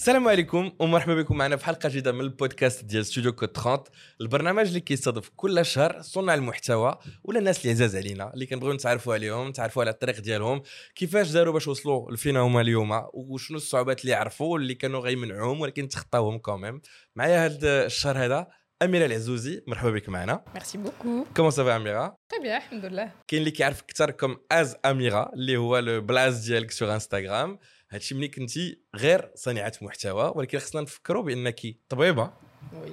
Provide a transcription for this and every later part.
السلام عليكم ومرحبا بكم معنا في حلقة جديدة من البودكاست ديال ستوديو كود 30 البرنامج اللي كيستضيف كل شهر صناع المحتوى ولا الناس اللي عزاز علينا اللي كنبغيو نتعرفوا عليهم نتعرفوا على الطريق ديالهم كيفاش داروا باش وصلوا لفينا هما اليوم وشنو الصعوبات اللي عرفوا اللي كانوا غيمنعوهم ولكن تخطاوهم كوميم معايا هذا الشهر هذا أميرة العزوزي مرحبا بك معنا. ميرسي بوكو كومون سافا أميرة؟ تري بيان الحمد لله كاين اللي كيعرف أكثر كوم از أميرة اللي هو البلاص ديالك سور انستغرام هادشي ملي كنتي غير صانعه محتوى ولكن خصنا نفكروا بانك طبيبه وي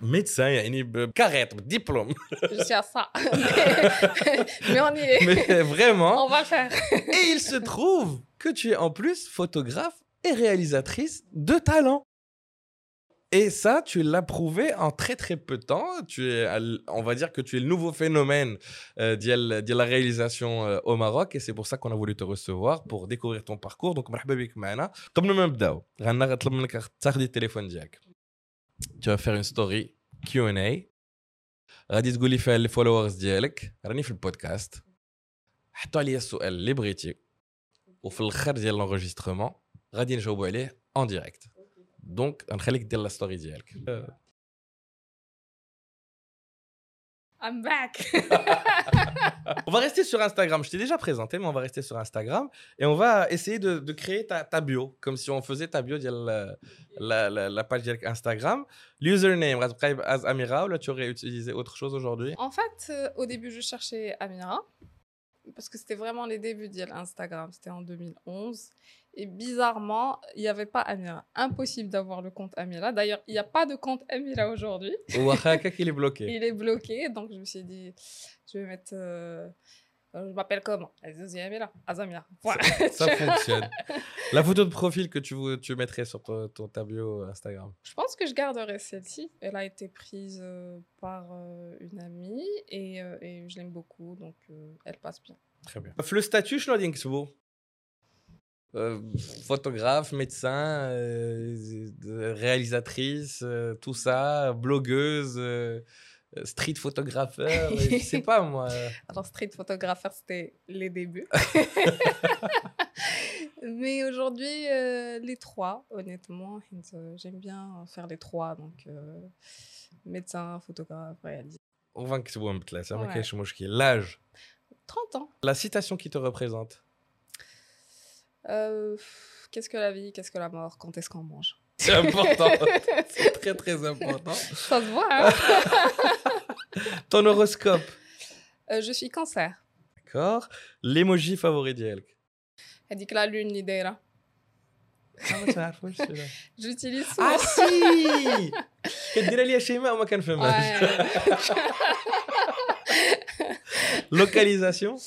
ميدسان يعني بكاريت بالدبلوم جو سي ا سا مي اون y est mais vraiment on va le faire et il se trouve que tu es en plus photographe et réalisatrice de talent et ça, tu l'as prouvé en très très peu de temps. Tu es, à- on va dire que tu es le nouveau phénomène euh, ديال ديال la réalisation euh, au Maroc et c'est pour ça qu'on a voulu te recevoir pour découvrir ton parcours. Donc مرحبا بك معنا. قبل ما نبداو غنى غنطلب منك تاخذي التليفون ديالك. Tu vas faire une story Q&A. غادي تقولي فيها لي فولورز ديالك راني في البودكاست حطوا عليا السؤال اللي بغيتي وفي الاخر ديال لونجسترومون غادي نجاوبوا عليه اون ديريكت دونك غنخليك دير لا ستوري ديالك I'm back on va rester sur Instagram. Je t'ai déjà présenté, mais on va rester sur Instagram et on va essayer de, de créer ta, ta bio, comme si on faisait ta bio ديال la, la, la, la page ديالك Instagram. L'username, غتبقى as Amira ou là tu aurais utilisé autre chose aujourd'hui En fait, euh, au début, je cherchais Amira. Parce que c'était vraiment les débuts d'Instagram. C'était en 2011. et bizarrement, il n'y avait pas Amira. Impossible d'avoir le compte Amira. D'ailleurs, il n'y a pas de compte Amira aujourd'hui. il est bloqué. Il est bloqué. Donc, je me suis dit, je vais mettre. Euh, je m'appelle comment? Amira. Azamira. Voilà. Ça, ça fonctionne. La photo de profil que tu, tu mettrais sur ton, ton ta bio euh, Instagram? Je pense que je garderai celle-ci. Elle a été prise euh, par une amie et, et je l'aime beaucoup. Donc, elle passe bien. Très bien. Le statut, je l'ai dit euh, photographe, médecin, euh, réalisatrice, euh, tout ça, blogueuse, street photographeur, je sais pas moi. Alors street photographeur, c'était les débuts. Mais aujourd'hui, les trois, honnêtement, j'aime bien faire les trois, donc médecin, photographe, réalisateur. On va que tu vois un peu L'âge 30 ans. La citation qui te représente Euh, Qu'est-ce que la vie Qu'est-ce que la mort Quand est-ce qu'on mange C'est important. C'est très très important. Ça se voit, hein Ton horoscope. Euh, Je suis cancer. D'accord. L'emoji favori ديالك. هذيك لا لون اللي دايره Ah, ما تعرفوش celui-là. j'utilise Ah souvent si كديرها ليا شيماء وما كنفهمهاش. لوكاليزاسيون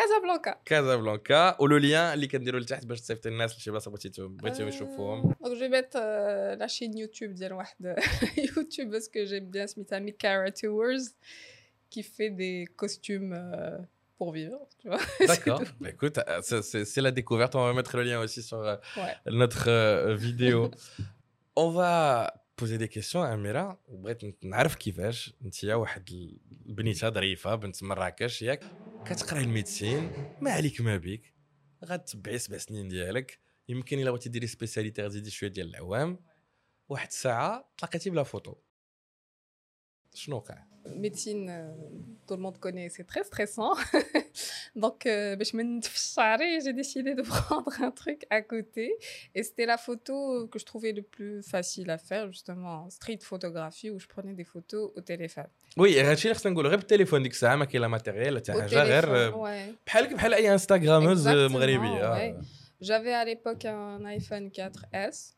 Casablanca كازابلانكا ولو ليان اللي كنديرو لتحت باش تصيفط الناس لشي بلاصه بغيتي بغيتيهم يشوفوهم Donc, je vais mettre euh, la chaîne YouTube ديال واحد youtubeuse que j'aime bien سميتها Mikara Tours qui fait des costumes euh, pour vivre tu vois C'est D'accord. tout. Bah, écoute, euh, c'est- c'est c'est la découverte. On va mettre le lien aussi sur euh, Ouais. notre euh, vidéo. On va poser des questions à Amira. بغيت نعرف كيفاش انت واحد البنيته ظريفه بنت مراكش ياك كتقراي الميديسين ما عليك ما بيك غتبعي سبع سنين ديالك يمكن الا بغيتي ديري سبيسياليتي غتزيدي شوية ديال العوام واحد الساعة تلاقيتي بلا فوتو شنو وقع médecine, euh, tout le monde connaît, c'est très stressant. Donc, euh, ben, j'ai décidé de prendre un truc à côté. Et c'était la photo que je trouvais le plus facile à faire, justement, street photographie, où je prenais des photos au téléphone. Oui, et Rachel, je vais le téléphone, que ça, qui est la matériel, tu as un Instagrammeuse. J'avais à l'époque un iPhone 4S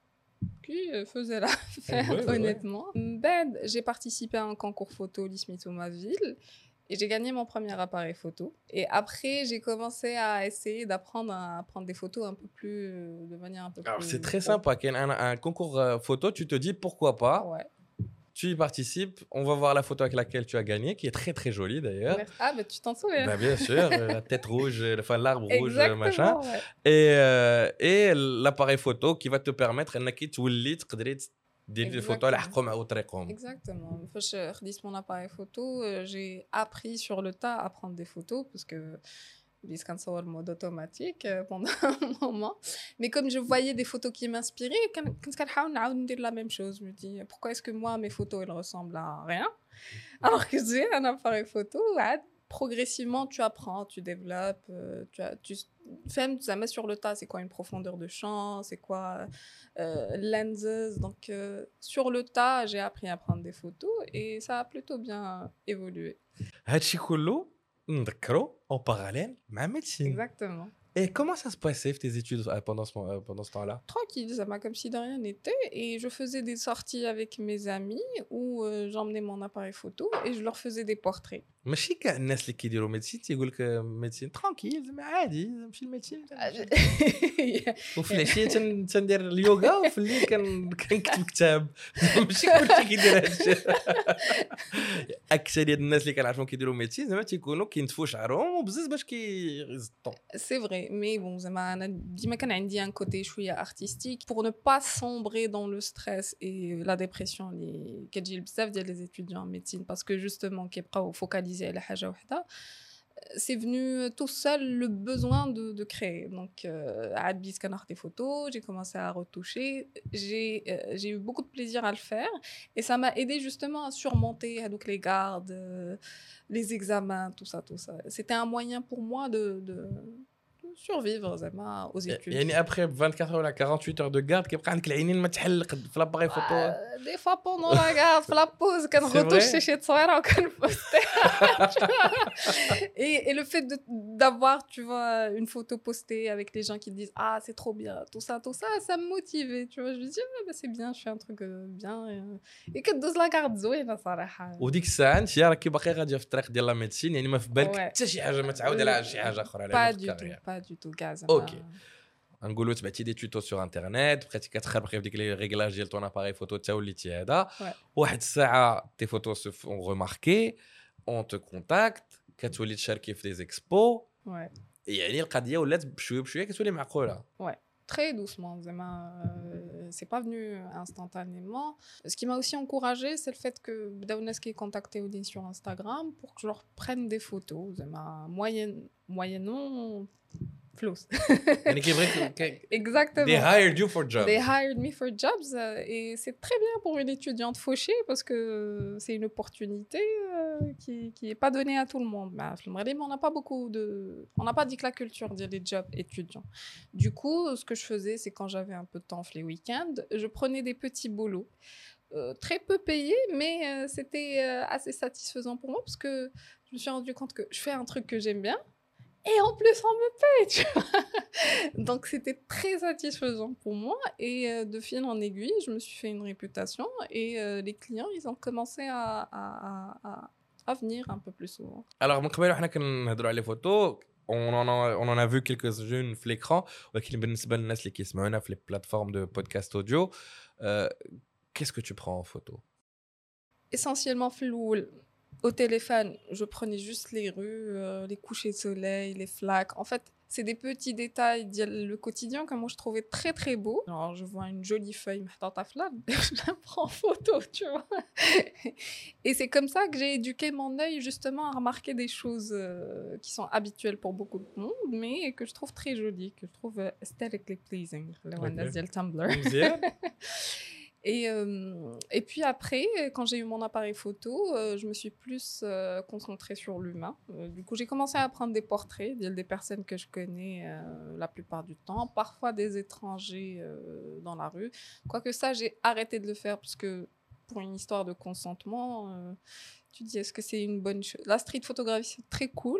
qui euh, faisait l'affaire, Ouais, ouais, ouais. honnêtement. Ben, j'ai participé à un concours photo Lismito ma ville et j'ai gagné mon premier appareil photo. Et après, j'ai commencé à essayer d'apprendre à prendre des photos un peu plus euh, de manière un peu Alors plus. c'est très sympa. Un, un concours euh, photo, tu te dis pourquoi pas. Ouais. Tu y participes. On va voir la photo avec laquelle tu as gagné, qui est très très jolie d'ailleurs. Ah, mais tu t'en souviens. Bah, bien sûr, euh, la tête rouge, euh, enfin l'arbre rouge, euh, machin. Et, et l'appareil photo qui va te permettre, des photos à Exactement. Une fois que je redis mon appareil photo, j'ai appris sur le tas à prendre des photos parce que le mode automatique euh, pendant un moment. Mais comme je voyais des photos qui m'inspiraient, je dire la même chose, je me dis pourquoi est-ce que moi mes photos elles ressemblent à rien? Alors que j'ai un appareil photo progressivement tu apprends, tu développes, euh, tu, as, tu fais ça met sur le tas c'est quoi une profondeur de champ, c'est quoi euh, lenses. Donc sur le tas, j'ai appris à prendre des photos et ça a plutôt bien évolué. نذكروا en parallèle ma médecine. Exactement. Et comment ça se passait tes études euh, pendant ce, euh, pendant ce temps-là Tranquille, ça m'a comme si de rien n'était. Et je faisais des sorties avec mes amis où euh, j'emmenais mon appareil photo et je leur faisais des portraits. ماشي كاع الناس اللي كيديروا ميديسين تيقول لك ميديسين ترانكيل زعما عادي نمشي للميديسين وفي العشيه تندير اليوغا وفي الليل كنكتب كتاب ماشي كلشي كيدير هذا الشيء اكثريه الناس اللي كنعرفهم كيديروا ميديسين زعما تيكونوا كينتفوا شعرهم وبزاف باش كيزطوا سي فري مي بون زعما انا ديما كان عندي ان كوتي شويه ارتستيك بور نو با sombrer dans le stress et la dépression اللي كتجي لبزاف ديال لي étudiants en médecine parce que justement كيبقاو فوكاليزي c'est venu tout seul le besoin de, de créer. Donc, à Adbis Canard des photos, j'ai commencé à retoucher. J'ai euh, j'ai eu beaucoup de plaisir à le faire. Et ça m'a aidé justement à surmonter donc, les gardes, les examens, tout ça, tout ça. C'était un moyen pour moi de, de survivre زعما aux études يعني après 24 heures 48 heures de garde كيبقى عندك العينين ما تحلق في لاباري فوتو دي فوا بوندون لا garde في لابوز كنغوتوش شي تصويره وكنبوستي et, et le fait d'avoir tu vois une photo postée avec les gens qui disent ah c'est trop bien tout ça tout ça ça me motivait tu vois je me dis ah, bah, c'est bien je fais un truc bien et كدوز لا كارد زوينه صراحه وديك الساعه انت راكي باقي غاديه في الطريق ديال لا ميديسين يعني ما في بالك حتى شي حاجه ما تعاود على شي حاجه اخرى على pas du tout du tout gaz. Ok. نقولوا تبعتي دي توتو سور انترنت بقيتي كتخربقي في ديك لي ريغلاج ديال طون اباري فوتو حتى وليتي هذا واحد الساعه تي فوتو سو فون روماركي اون تو كونتاكت كتولي تشاركي في دي زيكسبو يعني القضيه ولات بشويه بشويه كتولي معقوله ouais très doucement. Euh, c'est pas venu instantanément. Ce qui m'a aussi encouragé, c'est le fait que Daouneski ait contacté Odin sur Instagram pour que je leur prenne des photos. Moyenne, moyennant فلوس يعني كيف Exactement. They hired you for jobs. They hired me for jobs euh, et c'est très bien pour une étudiante fauchée parce que c'est une opportunité euh, qui qui est pas donnée à tout le monde. Bah, mais on n'a pas beaucoup de on n'a pas dit que la culture dit les jobs étudiants. Du coup, ce que je faisais c'est quand j'avais un peu de temps les week-ends, je prenais des petits boulots. Euh, très peu payés, mais c'était assez satisfaisant pour moi parce que je me suis rendu compte que je fais un truc que j'aime bien, et en plus on me paye. Donc c'était très satisfaisant pour moi et euh, de fil en aiguille, je me suis fait une réputation et euh, les clients, ils ont commencé à, venir un peu plus souvent. Alors, les photos, on en, a, on en a vu quelques-unes sur l'écran, les plateformes de podcast audio. Euh, qu'est-ce que tu prends en photo? Essentiellement, floul au téléphone, je prenais juste les rues, euh, les couchers de soleil, les flaques. En fait, c'est des petits détails le quotidien que moi je trouvais très très beau. Alors, je vois une jolie feuille dans ta flamme, je la prends en photo, tu vois. Et c'est comme ça que j'ai éduqué mon œil justement à remarquer des choses euh, qui sont habituelles pour beaucoup de monde, mais que je trouve très jolies, que je trouve euh, aesthetically pleasing. Le okay. Tumblr. Et, euh, et puis après, quand j'ai eu mon appareil photo, euh, je me suis plus euh, concentrée sur l'humain. du coup, j'ai commencé à prendre des portraits des personnes que je connais la plupart du temps, parfois des étrangers dans la rue. Quoique ça, j'ai arrêté de le faire parce que pour une histoire de consentement, tu dis est-ce que c'est une bonne chose La street photographie, c'est très cool,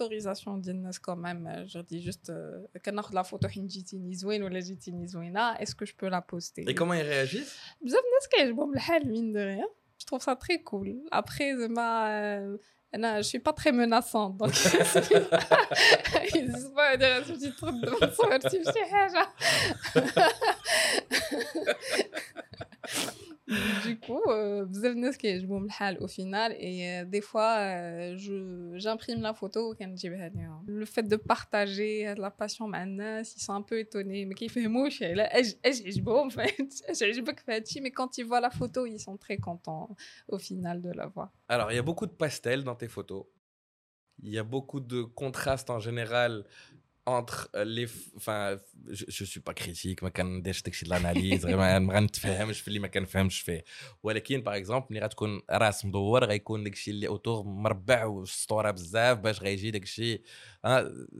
l'autorisation d'Innes quand même. Euh, je dis juste, quand euh, la photo ou la est-ce que je peux la poster? Et comment ils réagissent? Je trouve ça très cool. Après, je ne euh, suis pas très menaçante. Donc, ils ne disent pas, je dis trop de choses, je du coup, euh, vous avez je vous au final et euh, des fois euh, j'imprime la photo le fait de partager la passion ils sont un peu étonnés mais qui fait mouche mais quand ils voient la photo ils sont très contents au final de la voir. Alors il y a beaucoup de pastels dans tes photos. Il y a beaucoup de contrastes en général entre les enfin je suis pas critique ما كنديرش داكشي de l'analyse ما ما غنتفهمش في اللي ما كنفهمش فيه ولكن باغ اكزومبل ملي غتكون راس مدور غيكون داكشي اللي اوتور مربع وسطوره بزاف باش غيجي داكشي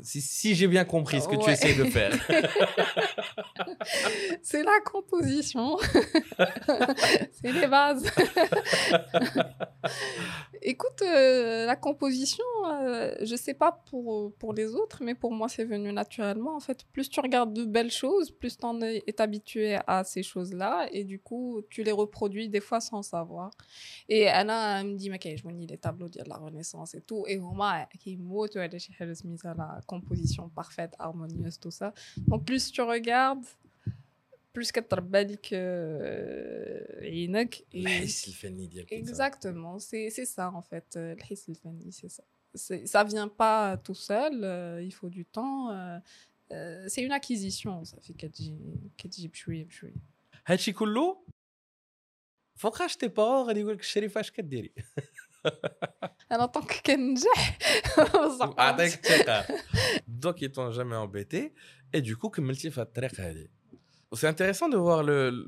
si, si j'ai bien compris ce que ouais. tu essaies de faire. c'est la composition. c'est les bases. Écoute, euh, la composition, euh, je sais pas pour, pour les autres, mais pour moi, c'est venu naturellement. En fait, plus tu regardes de belles choses, plus tu es, habitué à ces choses-là. Et du coup, tu les reproduis des fois sans savoir. Et Anna me dit, mais je vois les tableaux de la Renaissance et tout. Et moi, qui mise à la composition parfaite, harmonieuse, tout ça. Donc, plus tu regardes, plus que Exactement, c'est ça en fait. Euh, c'est ça. Ça vient pas tout seul, euh, il faut du temps. Euh, c'est une acquisition, ça fait كتجي بشويه بشويه. هادشي كله فوقاش تي با غادي يقول لك الشريفه اش كديري انا طونك كنجح عطيك الثقه دونك يتون جامي امبيتي اي دوكو كملتي في الطريق هذه سي انتريسون دو فوار لو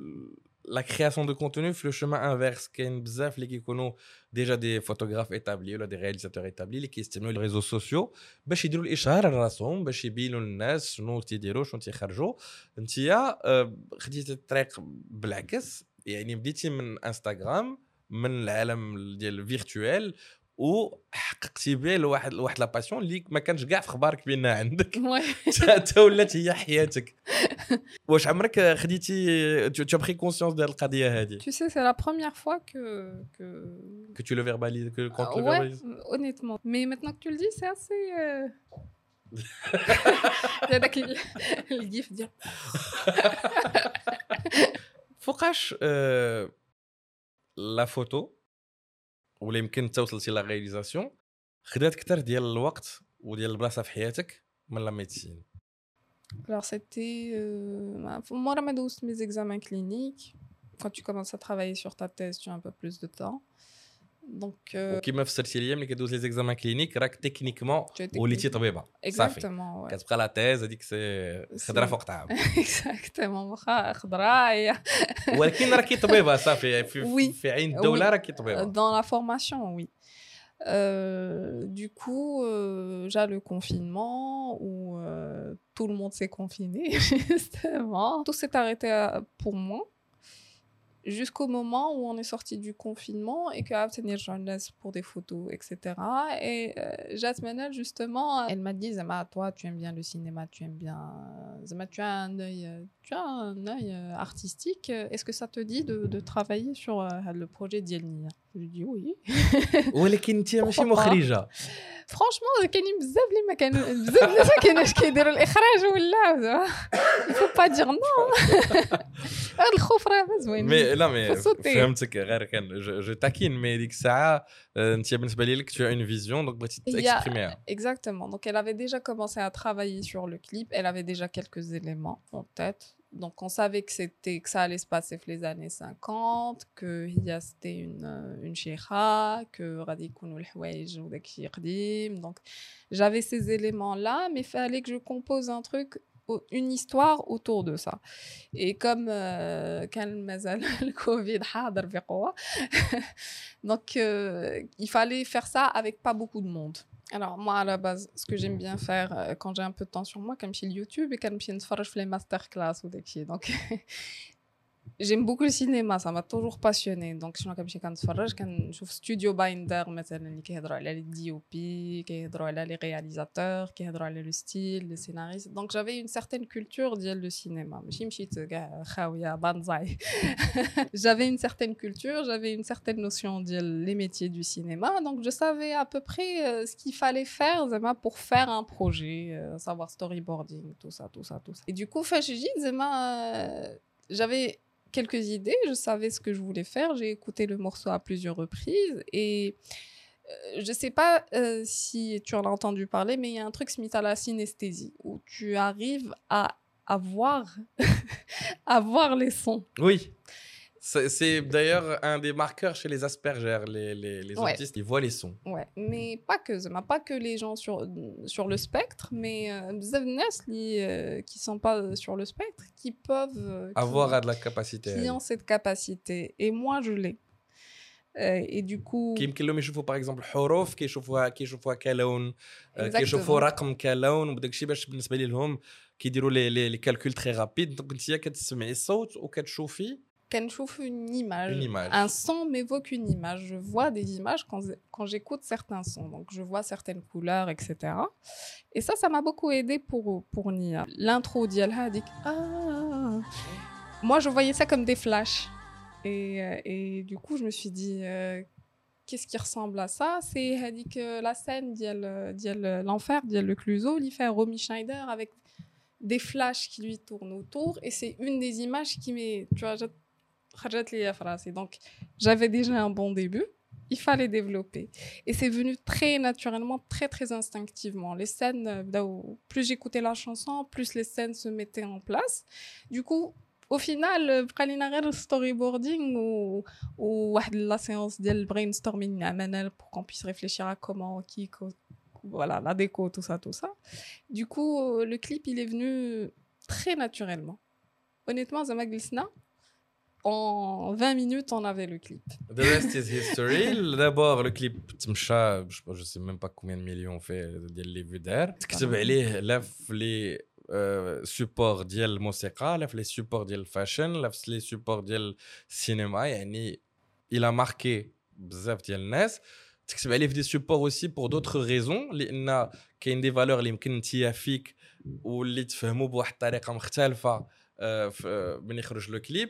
la création de contenu le chemin inverse كاين بزاف اللي كيكونوا ديجا دي فوتوغراف ايتابلي ولا دي رياليزاتور ايتابلي اللي كيستعملوا الريزو سوسيو باش يديروا الاشهار لراسهم باش يبينوا للناس شنو تيديروا شنو تيخرجوا انت خديتي الطريق بالعكس يعني بديتي من انستغرام من العالم ديال الفيرتوال وحققتي به لواحد لواحد لا باسيون اللي ما كانش كاع في خبارك بانها عندك حتى ولات هي حياتك واش عمرك خديتي tu as pris conscience ديال القضيه هذه tu sais c'est la première fois que que que tu le verbalises que quand tu le verbalises honnêtement mais maintenant que tu le dis c'est assez هذاك الجيف ديال فوقاش لا فوتو ولا يمكن انت وصلتي لا رياليزاسيون خدات اكثر ديال الوقت وديال البلاصه في حياتك من لا ميديسين Alors, c'était. Euh, moi, j'ai douce mes examens cliniques. Quand tu commences à travailler sur ta thèse, tu as un peu plus de temps. Donc. وكيما فسرتي لي ملي كدوز لي زيكزامان كلينيك راك تكنيكمون وليتي طبيبه اكزاكتومون كتبقى لا تيز هذيك سي خضره فوق طعام اكزاكتومون واخا خضراء ولكن راكي طبيبه صافي في, في عين الدوله راكي طبيبه دون لا فورماسيون وي Euh, du coup, euh, j'ai le confinement où euh, tout le monde s'est confiné, justement. Tout s'est arrêté pour moi jusqu'au moment où on est sorti du confinement et que tenir jeunesse pour des photos, etc. Et euh, Jasmine, justement, elle m'a dit Zama, toi, tu aimes bien le cinéma, tu aimes bien. Zama, tu as un œil, tu as un œil euh, artistique. Est-ce que ça te dit de, de travailler sur euh, le projet d'Yelnia Je lui dis oui. ولكن انت ماشي مخرجه فرانشمون كاينين بزاف اللي ما كانوا بزاف الناس ما كايناش كيديروا الاخراج ولا il faut pas dire non هذا الخوف راه زوين مي لا مي فهمتك غير كان جو تاكين مي ديك الساعه انت بالنسبه لك tu as une vision donc بغيتي تكسبريميها exactement donc elle avait déjà commencé à travailler sur le clip elle avait déjà quelques éléments en tête donc on savait que que ça allait se passer les années 50 que c'était une euh, une que radikoun ou donc j'avais ces éléments là mais il fallait que je compose un truc une histoire autour de ça et comme euh, le covid donc euh, il fallait faire ça avec pas beaucoup de monde alors, moi, à la base, ce que j'aime bien faire euh, quand j'ai un peu de temps sur moi, comme chez YouTube, et quand je fais les masterclass ou des pieds. Donc, j'aime beaucoup le cinéma, ça m'a toujours passionné. Donc, je suis كنتفرج كنشوف ستوديو بايندر مثلا اللي كيهضروا على لي دي او بي كيهضروا على لي رياليزاتور كيهضروا على لو ستيل لو سيناريست دونك جافي اون سيرتين كولتور ديال لو سينما ماشي مشيت كاع خاويه بانزاي j'avais une certaine culture j'avais une certaine notion ديال les métiers du cinéma donc je savais à peu près euh, ce qu'il fallait faire زعما pour faire un projet euh, savoir storyboarding tout ça tout ça tout ça et du coup فاش جيت زعما j'avais quelques idées, je savais ce que je voulais faire, j'ai écouté le morceau à plusieurs reprises et euh, je ne sais pas euh, si tu en as entendu parler, mais il y a un truc smith à la synesthésie où tu arrives à avoir, à voir les sons. Oui. C'est d'ailleurs un des marqueurs chez les Asperger, les, les, les autistes, ils voient les sons. Ouais, mais pas que, pas que les gens sur, sur le spectre, mais euh, qui euh, qui sont pas sur le spectre, qui peuvent... Euh, Avoir de la capacité. Qui ont cette capacité. Et moi, je l'ai. Euh, et du coup كيمكن لهم يشوفوا باغ اكزومبل حروف كيشوفوها كيشوفوها كلون كيشوفوا رقم كلون وداك الشيء باش بالنسبه لهم كيديروا لي لي كالكول تري رابيد دونك انت كتسمعي الصوت وكتشوفي une image. une image. Un son m'évoque une image. Je vois des images quand, quand j'écoute certains sons. Donc, je vois certaines couleurs, etc. Et ça, ça m'a beaucoup aidé pour, pour Nia. L'intro d'Yalha dit ah. Moi, je voyais ça comme des flashs. Et, euh, et du coup, je me suis dit, euh, qu'est-ce qui ressemble à ça? C'est la scène d'Yal l'enfer, d'Yal le Cluseau, fait Romy Schneider avec des flashs qui lui tournent autour. Et c'est une des images qui m'est. Tu vois, donc, j'avais déjà un bon début. Il fallait développer. Et c'est venu très naturellement, très, très instinctivement. Les scènes, euh, plus j'écoutais la chanson, plus les scènes se mettaient en place. Du coup, au final, euh, le storyboarding ou, ou la séance de brainstorming pour qu'on puisse réfléchir à comment, qui, voilà, la déco, tout ça, tout ça. Du coup, euh, le clip, il est venu très naturellement. Honnêtement, Zama Glissna, en 20 minutes, on avait le clip. The rest is history. D'abord, le clip, je ne sais même pas combien de millions on fait de les vues d'air. تكتب عليه لف لي سبور ديال الموسيقى لف لي سبور ديال الفاشن لف لي سبور ديال السينما يعني il a marqué بزاف ديال الناس تكتب عليه في دي سبور اوسي بور دوطخ ريزون لان كاين دي فالور اللي يمكن انت فيك واللي تفهموا بواحد الطريقه مختلفه من يخرج لو كليب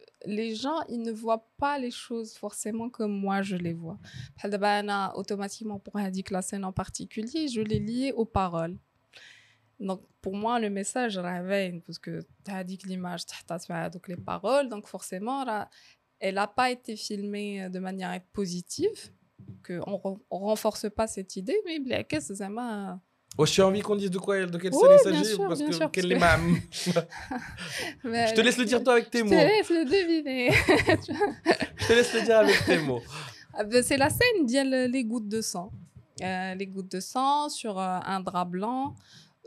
les gens, ils ne voient pas les choses forcément comme moi je les vois. Automatiquement, pour indiquer la scène en particulier, je l'ai lié aux paroles. Donc, pour moi, le message réveille, parce que tu as dit que l'image, donc les paroles, donc forcément, elle n'a pas été filmée de manière positive, qu'on ne renforce pas cette idée, mais qu'est-ce que ça m'a Wesh, tu as envie qu'on dise de quoi, de quelle scène il s'agit Parce que quel les mam. Je te laisse le dire toi avec tes mots. Je te laisse le deviner. Je te laisse le dire avec tes mots. Ah, ben, c'est la scène d'il y a les gouttes de sang. Euh, les gouttes de sang sur euh, un drap blanc.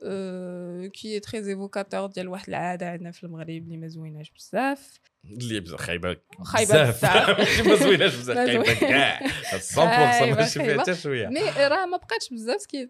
Euh, qui est très évocateur ديال واحد العاده عندنا في المغرب اللي ما زويناش بزاف اللي بزاف خايبه خايبه بزاف ما زويناش بزاف خايبه كاع 100% ماشي فيها حتى شويه مي راه ما بقاتش بزاف سكي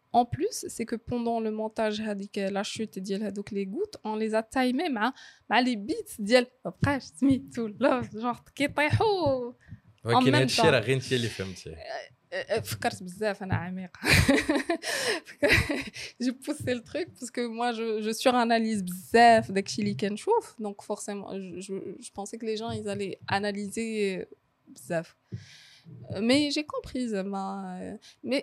en plus, c'est que pendant le montage la chute ديال هذوك les gouttes, on les a timés مع مع les beats ديال بقاش سميتو love genre كيطيحوا ولكن هادشي راه غير انت اللي فهمتيه فكرت بزاف انا عميقه j'ai poussé le truc parce que moi je, je suranalyse بزاف داكشي اللي كنشوف donc forcément je, je, je pensais que les gens ils allaient analyser بزاف mais j'ai compris mais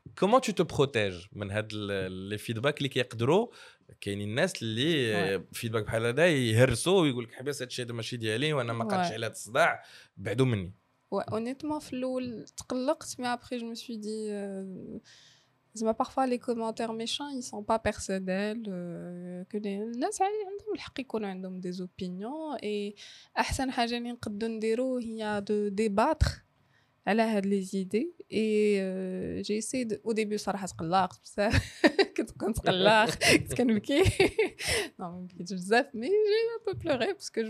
كومون تو تو بروتيج من هاد لي فيدباك اللي كيقدروا؟ كاينين الناس اللي فيدباك بحال هذا يهرسوا ويقول لك حبس هادشي هذا ماشي ديالي وأنا ما قادش على هذا الصداع بعدوا مني. Honnêtement, في الأول تقلقت me suis dit euh, parfois les commentaires méchants ils sont pas personnels euh, que les الناس عندهم الحق يكون عندهم des opinions. Et أحسن حاجة اللي نقدروا نديرو هي de débattre على هاد لي زيدي اي جي سي او ديبي صراحه تقلقت بزاف كنت كنت قلاق كنت كنبكي نو ما بكيتش بزاف مي جي ان بو بلوري باسكو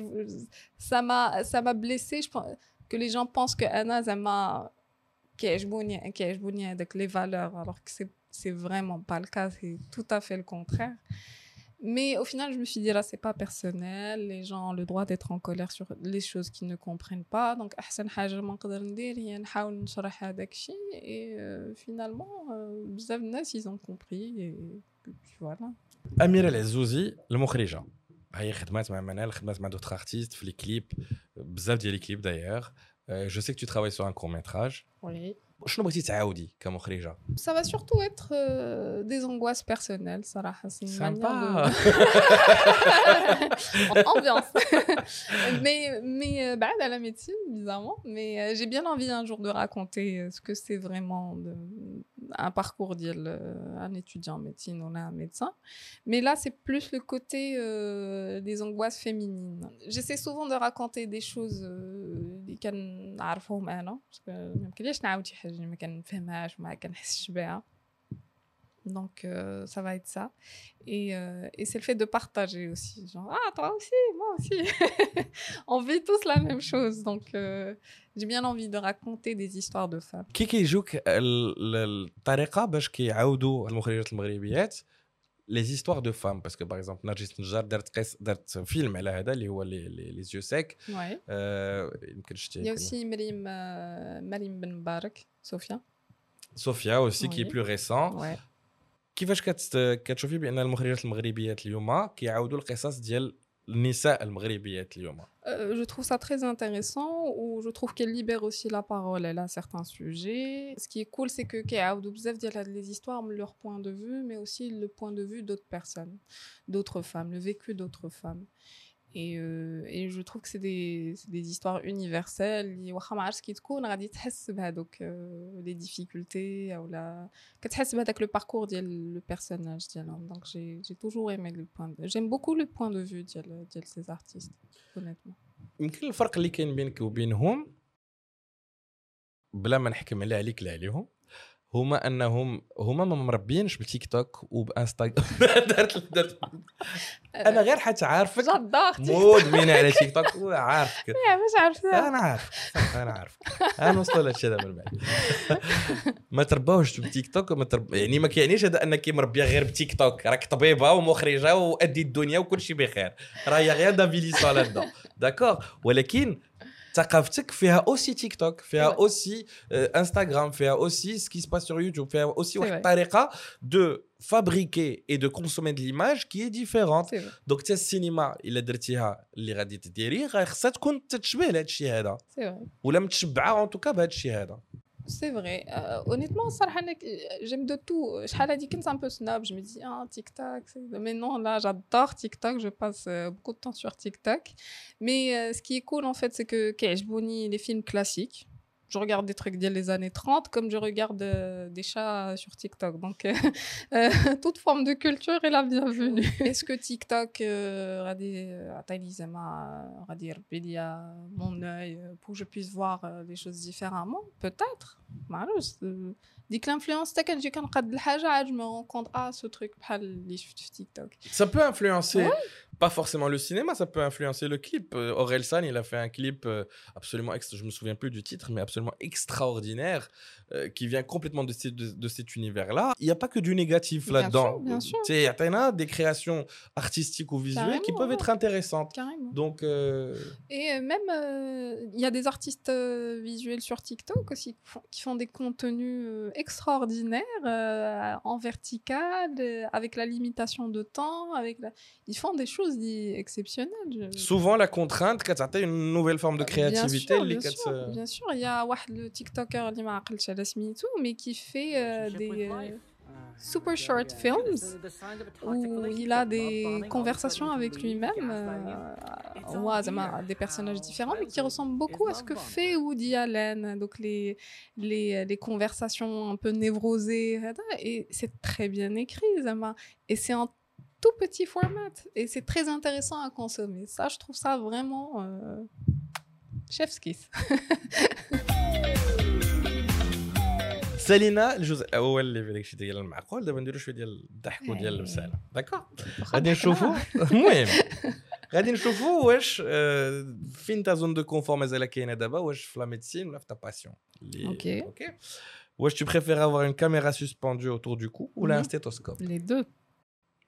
سا ما سا ما بليسي جو que les gens pensent que انا زعما كيعجبوني كيعجبوني هذاك لي فالور alors que c'est c'est vraiment pas le cas c'est tout à fait le contraire Mais au final, je me suis dit, là, c'est pas personnel. Les gens ont le droit d'être en colère sur les choses qu'ils ne comprennent pas. Donc, أحسن حاجة ما نقدر ندير هي نحاول نشرح هذاك الشيء. Et euh, finalement, بزاف الناس ils ont compris. Et puis voilà. أميرة العزوزي المخرجة. هي خدمات مع منال خدمات مع دوتر ارتيست في لي كليب بزاف ديال لي كليب دايوغ جو سي كو tu travailles sur un court métrage Oui. شنو بغيتي تعاودي كمخرجه Ça va surtout être euh, des angoisses personnelles, صراحة. C'est une manière de... Ambiance. mais mais euh, bah, à la médecine, bizarrement. Mais euh, j'ai bien envie un jour de raconter ce que c'est vraiment de... un parcours d'un étudiant en médecine ou un médecin. Mais là, c'est plus le côté euh, des angoisses féminines. J'essaie souvent de raconter des choses اللي كنعرفهم انا ما يمكنليش نعاود شي حاجه ما كنفهمهاش ما كنحسش بها Donc, euh, ça va être ça. Et, euh, et c'est le fait de partager aussi. Genre, ah, toi aussi, moi aussi. On vit tous la même chose. Donc, euh, j'ai bien envie de raconter des histoires de femmes. كي كيجوك الطريقه باش كيعاودوا المخرجات المغربيات لي زيستوار دو فام باسكو باغ اكزومبل نرجس نجار دارت قيس دارت فيلم على هذا اللي هو لي لي زيو سيك Ouais. يمكن شتي Il y a aussi Marim, euh, Marim Ben Barak, Sophia. صوفيا اوسي كي Oui. بلو ريسون Ouais. كيفاش كت- كتشوفي بان المخرجات المغربيات اليوم كيعاودوا القصص ديال النساء المغربيات اليوم Euh, je trouve ça très intéressant, ou je trouve qu'elle libère aussi la parole, elle a certains sujets. Ce qui est cool, c'est que كيعاودوا بزاف ديال هاد les histoires, leur point de vue, mais aussi le point de vue d'autres personnes, d'autres femmes, le vécu d'autres femmes. Et, euh, et je trouve que c'est des, c'est des histoires universelles اللي واخا ما عرفتش كي تكون غادي تحس بهذوك euh, les difficultés او لا كتحس بهذاك le parcours ديال le personnage ديالهم donc j'ai j'ai toujours aimé le point de... j'aime beaucoup le point de vue ديال ديال ces artistes honnêtement يمكن الفرق اللي كاين بينك وبينهم بلا ما نحكم لا عليك لا عليهم هما أنهم هما ما مربينش بالتيك توك وبإنستغرام. درت درت. أنا غير حتى عارفك مدمنه على تيك توك وعارفك. يا مش عارفة. أنا عارف أنا عارف أنا وصلت لهادشي دابا من بعد. ما ترباوش بالتيك توك ما ترب... يعني ما كيعنيش هذا أنك مربية غير بتيك توك. راك طبيبة ومخرجة وادي الدنيا وكل شيء بخير. راه هي غير دافيليسون لهدا. داكور ولكن ثقافتك فيها اوسي تيك توك فيها Ouais. اوسي انستغرام فيها اوسي سكي سباس سور يوتيوب فيها اوسي C'est واحد vrai. الطريقه دو فابريكي اي دو كونسومي دو ليماج كي ديفيرونت c'est vrai دونك حتى السينما الا درتيها اللي غادي تديري غا خصها تكون تتشبه لهذا الشيء هذا c'est vrai ولا متشبعه اون توكا بهذا الشيء هذا c'est vrai. Euh, honnêtement, Sarah, j'aime de tout. Je c'est un peu snob. Je me dis, ah, TikTok. Mais non, là, j'adore TikTok. Je passe euh, beaucoup de temps sur TikTok. Mais euh, ce qui est cool, en fait, c'est que Keshboni, les films classiques, je regarde des trucs des années 30 comme je regarde euh, des chats sur TikTok. Donc, euh, euh, toute forme de culture est la bienvenue. Est-ce que TikTok, à mon œil, pour que je puisse voir les choses différemment Peut-être. Bah, Dit que l'influence, je me rends compte, ah, ce truc, bah, pas TikTok. Ça peut influencer pas forcément le cinéma, ça peut influencer le clip. Euh, Aurel San, il a fait un clip euh, absolument, ex- je me souviens plus du titre, mais absolument extraordinaire, euh, qui vient complètement de, de- de cet univers-là. Il n'y a pas que du négatif là-dedans. il y a des créations artistiques ou visuelles qui peuvent ouais. être intéressantes. Carrément. Donc, euh, Et euh, même, euh, il y a des artistes euh, visuels sur TikTok aussi qui font, des contenus euh, extraordinaires euh, en vertical, euh, avec la limitation de temps. Avec la... Ils font des choses chose d'exceptionnel. Souvent, la contrainte, c'est une nouvelle forme de créativité. Bien sûr, bien, bien sûr. il y a le TikToker, mais qui fait euh, des euh, super short films où il a des conversations avec lui-même euh, des personnages différents mais qui ressemblent beaucoup à ce que fait Woody Allen donc les, les, conversations un peu névrosées et c'est très bien écrit Zama et c'est en tout petit format et c'est très intéressant à consommer ça je trouve ça vraiment euh, chef's kiss سالينا الجزء الاول اللي في داكشي ديال المعقول دابا نديرو شويه ديال الضحك وديال البساله داكور غادي نشوفوا المهم غادي نشوفوا واش آه، فين تا زون دو كونفور مازال كاينه دابا واش في لا ميديسين ولا في تا باسيون اللي اوكي اوكي واش tu préfères avoir une caméra suspendue autour du cou ou là un Mhm. stéthoscope les deux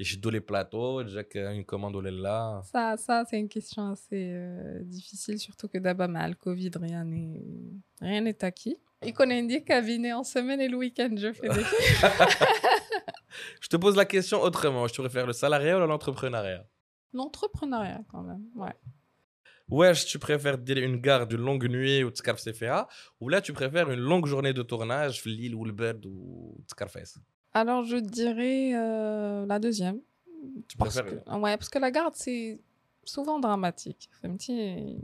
J'ai les plateaux, déjà une commande là. Ça, ça c'est une question assez euh, difficile, surtout que d'abord, mal Covid, rien n'est rien n'est acquis. Il connaît une cabinet en semaine et le week-end, je fais des Je te pose la question autrement. Je te préfère le salariat ou l'entrepreneuriat? L'entrepreneuriat, quand même, ouais. Ouais, tu préfères dire une gare d'une longue nuit ou Tscarf CFA, ou là tu préfères une longue journée de tournage, l'île ou le bird ou Tscarfès alors, je dirais euh, la deuxième. Tu Parce que, ouais, parce que la garde, c'est souvent dramatique. C'est un petit...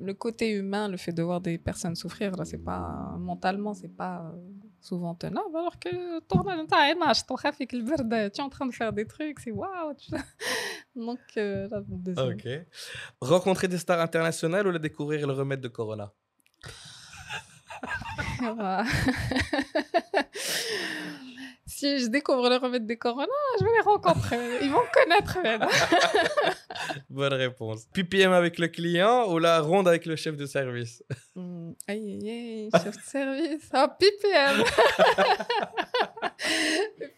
Le côté humain, le fait de voir des personnes souffrir, là, c'est pas... Mentalement, c'est pas euh, souvent tenable. Alors que tu es en train de faire des trucs, c'est waouh. Donc, euh, la deuxième. Ok. Rencontrer des stars internationales ou la découvrir le remède de Corona? si je découvre le remède des corona, je vais les rencontrer. Ils vont me connaître. même. Bonne réponse. PPM avec le client ou la ronde avec le chef de service Hmm, Aïe, aïe, aïe, chef de service. Ah, PPM.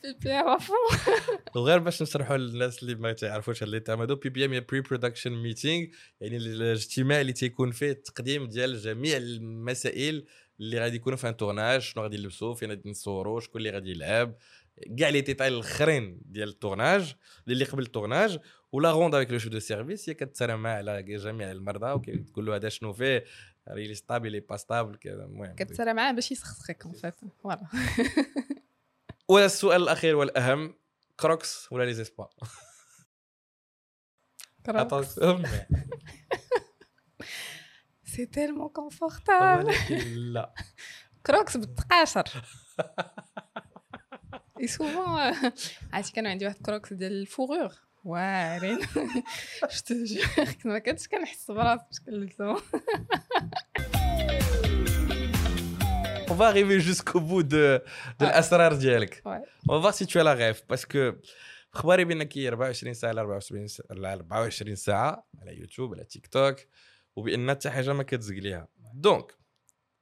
PPM à fond. وغير باش نشرحوا للناس اللي ما تعرفوش هاد اللي تعمدوا بي بي ام هي بري برودكشن ميتينغ يعني الاجتماع اللي تيكون فيه التقديم ديال جميع المسائل اللي غادي يكونوا في ان تورناج شنو غادي نلبسوا فين غادي نصوروا شكون اللي غادي يلعب كاع لي ديتاي الأخرين ديال التورناج اللي قبل التورناج. ولا روند افيك لو شو دو سيرفيس هي كتسالى على جميع المرضى وكتقول له هذا شنو فيه راه لي ستابل لي با ستابل كذا المهم. كتسالى معاه باش يسخسخك ان فيت فوالا والسؤال الأخير والأهم كروكس ولا لي زيسبا Attention. سي تيلمون كونفورتابل لا كروكس بالتقاشر اي سوفون عرفتي كانوا عندي واحد كروكس ديال الفوغور واعرين شتو جور ما كنتش كنحس براسي باش كنلبسهم On va arriver jusqu'au bout de, de Ouais. l'asrar ديالك. Ouais. On va voir si tu as la rêve parce que اخباري بانك هي 24 ساعه ل 24 ساعه ل 24 ساعه على يوتيوب على تيك توك وبان حتى حاجة ما كتزقليها دونك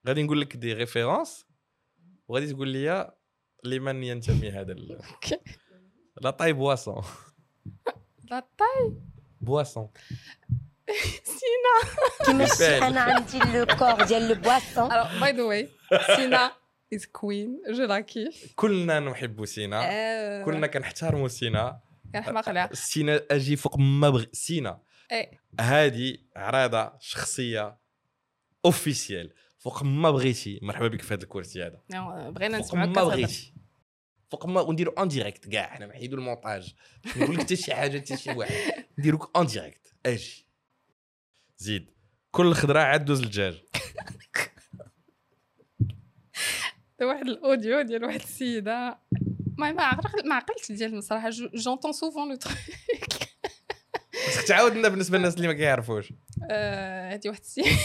غادي نقول لك دي ريفيرونس وغادي تقول لي لمن ينتمي هذا لا طاي بواسون. لا طاي؟ بواسون. سينا. كيمشي. أنا عندي لو كور ديال لو بواسون by the way سينا is queen. Je la kiffe. كلنا نحب سينا. آه، كلنا كنحترموا سينا. كنحماق عليها سينا أجي فوق ما بغي سينا. هذه عراضه شخصية اوفيسيال فوق ما بغيتي مرحبا بك في هذا الكرسي هذا. بغينا فوق نسمعوك ما. بغيتي. فوق ما ونديرو اون ديريكت كاع حنا نحيدو المونتاج. نقول لك حتى شي حاجة حتى شي واحد. نديروك اون ديريكت أجي. زيد. كل خضره عاد دوز الدجاج واحد الأوديو ديال واحد السيدة. ما ما عقل- ما عقلتش ديال صراحة جونتون سوفون لو تروك خصك تعاود لنا بالنسبة للناس اللي ما كيعرفوش. هادي واحد السيده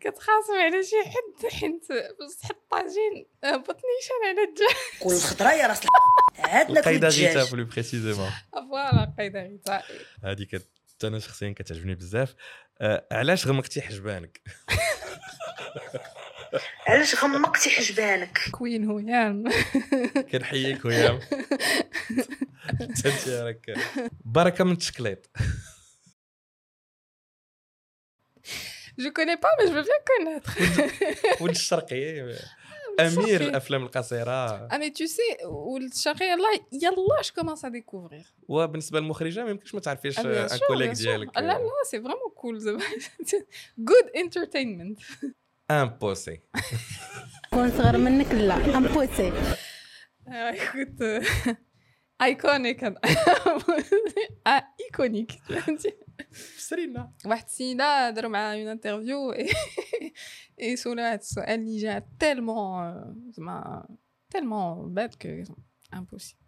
كتخاصم على شي حد حيت بصح الطاجين بطنيشان على الدجاج كل خطرة يا راس عندنا في القايدة غيتا بلو بريسيزيمون فوالا قايده غيتا. هذه كت أنا شخصيا كتعجبني بزاف. آه، علاش غمقتي حجبانك؟ علاش غمقتي حجبانك؟ كوين هيام كنحييك انت راك. بركة من التشكليط جو كوني با مي جو فيان كونيتر ولد الشرقي. أمير الأفلام القصيرة. آه مي تو سي والشاقي يلا يلا جو كومونس ا ديكوفرير وبالنسبة للمخرجة ما يمكنش ما تعرفيش Ah, ان sûr, كوليك. ديالك. Ah là, là, c'est vraiment cool. Good entertainment. ان بوسي كون صغر منك لا امبوسي tu vas dire. سرينا واحد السيدة داروا معاها اون انترفيو اي سولها هاد السؤال اللي جا تالمون زعما تالمون باد كو امبوسيبل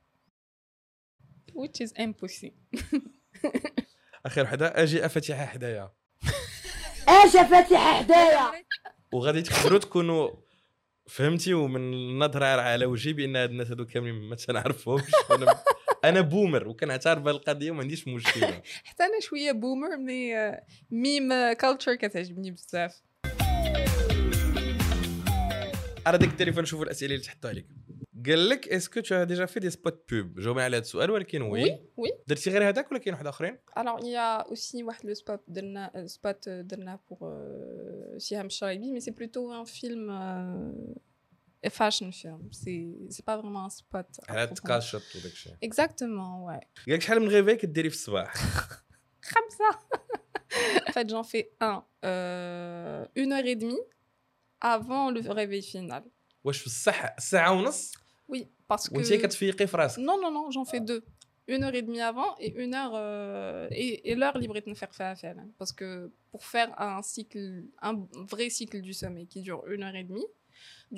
which is impossible. اخر وحده أجي افاتيحها حدايا اش فاتحه حدايا وغادي تقدروا تكونوا فهمتي ومن النظرة على وجهي بأن هاد الناس هادو كاملين ما تنعرفهمش. أنا أنا بومر وكنعترف بهذه القضية وما عنديش مشكلة. حتى أنا شوية بومر مي ميم كالتشر كتعجبني بزاف. على ديك التليفون نشوفوا الأسئلة اللي تحطوا عليك. قال لك اسكو تو ديجا في دي سبوت بوب جاوبنا على هذا السؤال ولكن وي وي وي درتي غير هذاك ولا كاين واحد اخرين Alors, il y a aussi واحد le spot درنا euh, spot euh, درنا pour euh, Siham Shaibi, mais c'est plutôt un film euh, a fashion film. C'est c'est pas vraiment un spot. à على proprement. تكاشط وداك الشيء Exactement, ouais. قال لك شحال من غيفي كديري في الصباح Comme ça. en fait, j'en fais un euh, une heure et demie avant le réveil final. واش في الصح ساعه ونص Oui, parce que. وانت كتفيقي في راسك Non, non, non, j'en fais deux. Une heure et demie avant et une heure euh, et, et l'heure libre de faire faire faire. Parce que pour faire un cycle, un vrai cycle du sommeil qui dure une heure et demie,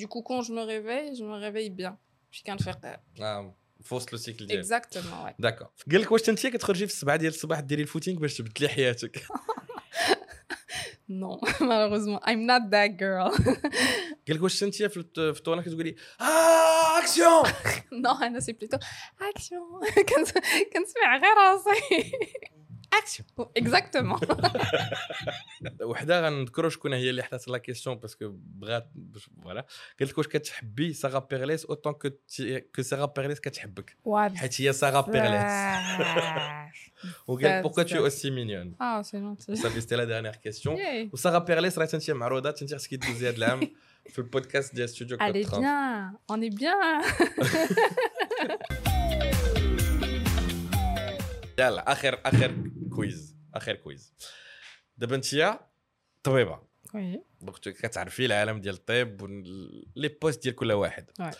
du coup quand je me réveille, je me réveille bien. Je suis qu'à le faire. اه في وسط لو سيكل ديالك Exactement, ouais. داكور قال لك واش انت كتخرجي في السبعه ديال الصباح ديري الفوتينغ باش تبدلي حياتك Non, malheureusement, I'm not that girl. قال لك واش انت في الت- في الطونه كتقولي اه اكسيون non, Anna, c'est plutôt action. Quand quand tu fais راسي. Action. Exactement. وحده غنذكروا شكون هي اللي حطات لا كيسيون باسكو بغات باش- فوالا قالت لك واش كتحبي سارا بيرليس اوتون كو تي- كو سارا بيرليس كتحبك حيت هي سارا بيرليس وقالت بزاف، بوكو tu es بزاف. aussi mignonne Ah, c'est gentil. صافي سيتي لا ديرنيير كيسيون Yay. وسارا بيرليس راه انت معروضه انت خصك تدوزي هذا العام في البودكاست ديال ستوديو كود Allez 30 bien, on est bien. يلا اخر اخر كويز اخر كويز دابا انت طبيبة Oui. دونك كتعرفي العالم ديال الطب لي بوست ديال كل واحد Ouais.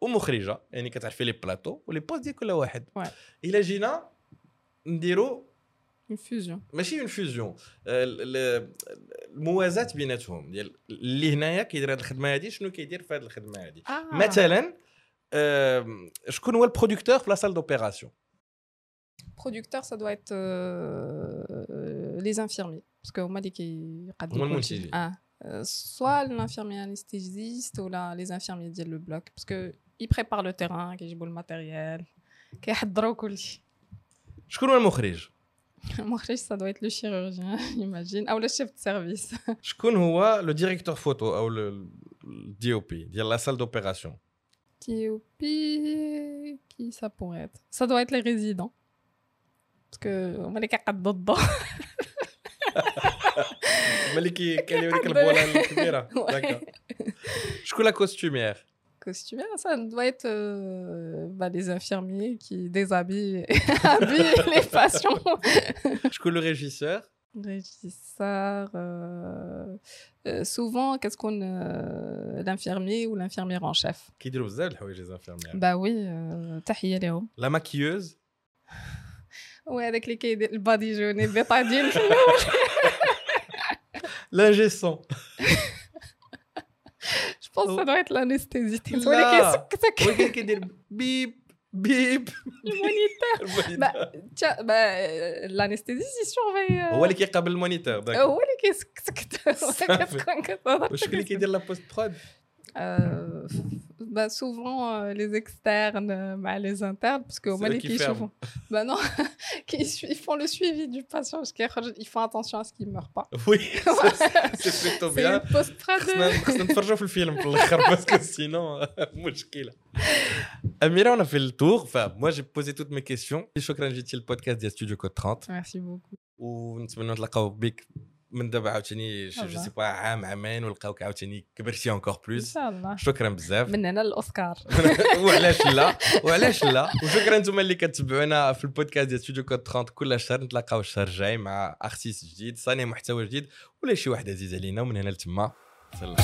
ومخرجة يعني كتعرفي لي بلاطو ولي بوست ديال كل واحد Ouais. إلا جينا نديرو Une fusion. ماشي اون فيوزيون الموازاه بيناتهم ديال اللي هنايا كيدير هذه الخدمه هذه شنو كيدير في هذه الخدمه هذه Ah. مثلا آم، شكون هو البرودكتور في لا سال دوبيراسيون Producteur, ça doit être euh, les infirmiers. Parce que moi, qui هما المنتجين. Ah. Euh, soit l'infirmier anesthésiste ou la, les infirmiers ديال le bloc. Parce que ils préparent le terrain, كيجيبوا الماتيريال, كيحضروا كل شيء. شكون هو المخرج المخرج, ça doit être le chirurgien, j'imagine. Ou le chef de service. شكون هو لو ديريكتور فوتو او الدي او بي ديال لا سال دوبيراسيون TOP, qui ça pourrait être Ça doit être les résidents. Parce que on les كيقادوا الضوء. ملي كي كيليو ديك كيقدر. البولان الكبيره Ouais. داكور شكون لا كوستوميير costumière, ça doit être euh, bah, les infirmiers qui déshabillent habillent les patients. Je connais le régisseur. Régisseur. Euh, euh, souvent, qu'est-ce qu'on. Euh, l'infirmier ou l'infirmière en chef? Qui dit ah les infirmières Bah oui, La maquilleuse? Ouais, avec les cahiers, le body jaune et le bétadine. L'ingé pense que Oh. ça doit être l'anesthésie. لا. Le ولكن كيدير بيب بيب moniteur. المونيتور. Bah, tiens, bah, euh, l'anesthésiste, il surveille. euh, هو اللي كيقابل المونيتور داك هو اللي كيسكت صافي. كتهضر وشكون اللي كيدير لا بوست برود Euh, bah, souvent euh, les externes euh, bah, les internes parce que C'est moi eux les qui qui ferment. souvent bah non qui su- ils font le suivi du patient parce qu'ils font attention à ce qu'il meurt pas وي سي بلوتو c'est بيان une post prod خصنا خصنا نتفرجوا في الفيلم في الاخر باسكو سينون مشكله اميره انا في التور فموا جي بوزي توت مي كيسيون شكرا جيتي البودكاست ديال ستوديو كود 30 merci beaucoup ونتمنى نتلاقاو بك من دابا عاوتاني جو. سي با عام عامين ونلقاوك عاوتاني كبرتي انكور إن بلوس شاء الله. شكرا بزاف. من هنا للأوسكار. وعلاش لا؟ وعلاش لا؟ وشكرا أنتم اللي كتبعونا في البودكاست ديال ستوديو كود 30 كل شهر. نتلاقاو الشهر الجاي مع أرتيست جديد صانع محتوى جديد ولا شي واحد عزيز علينا. ومن هنا لتما. سلام.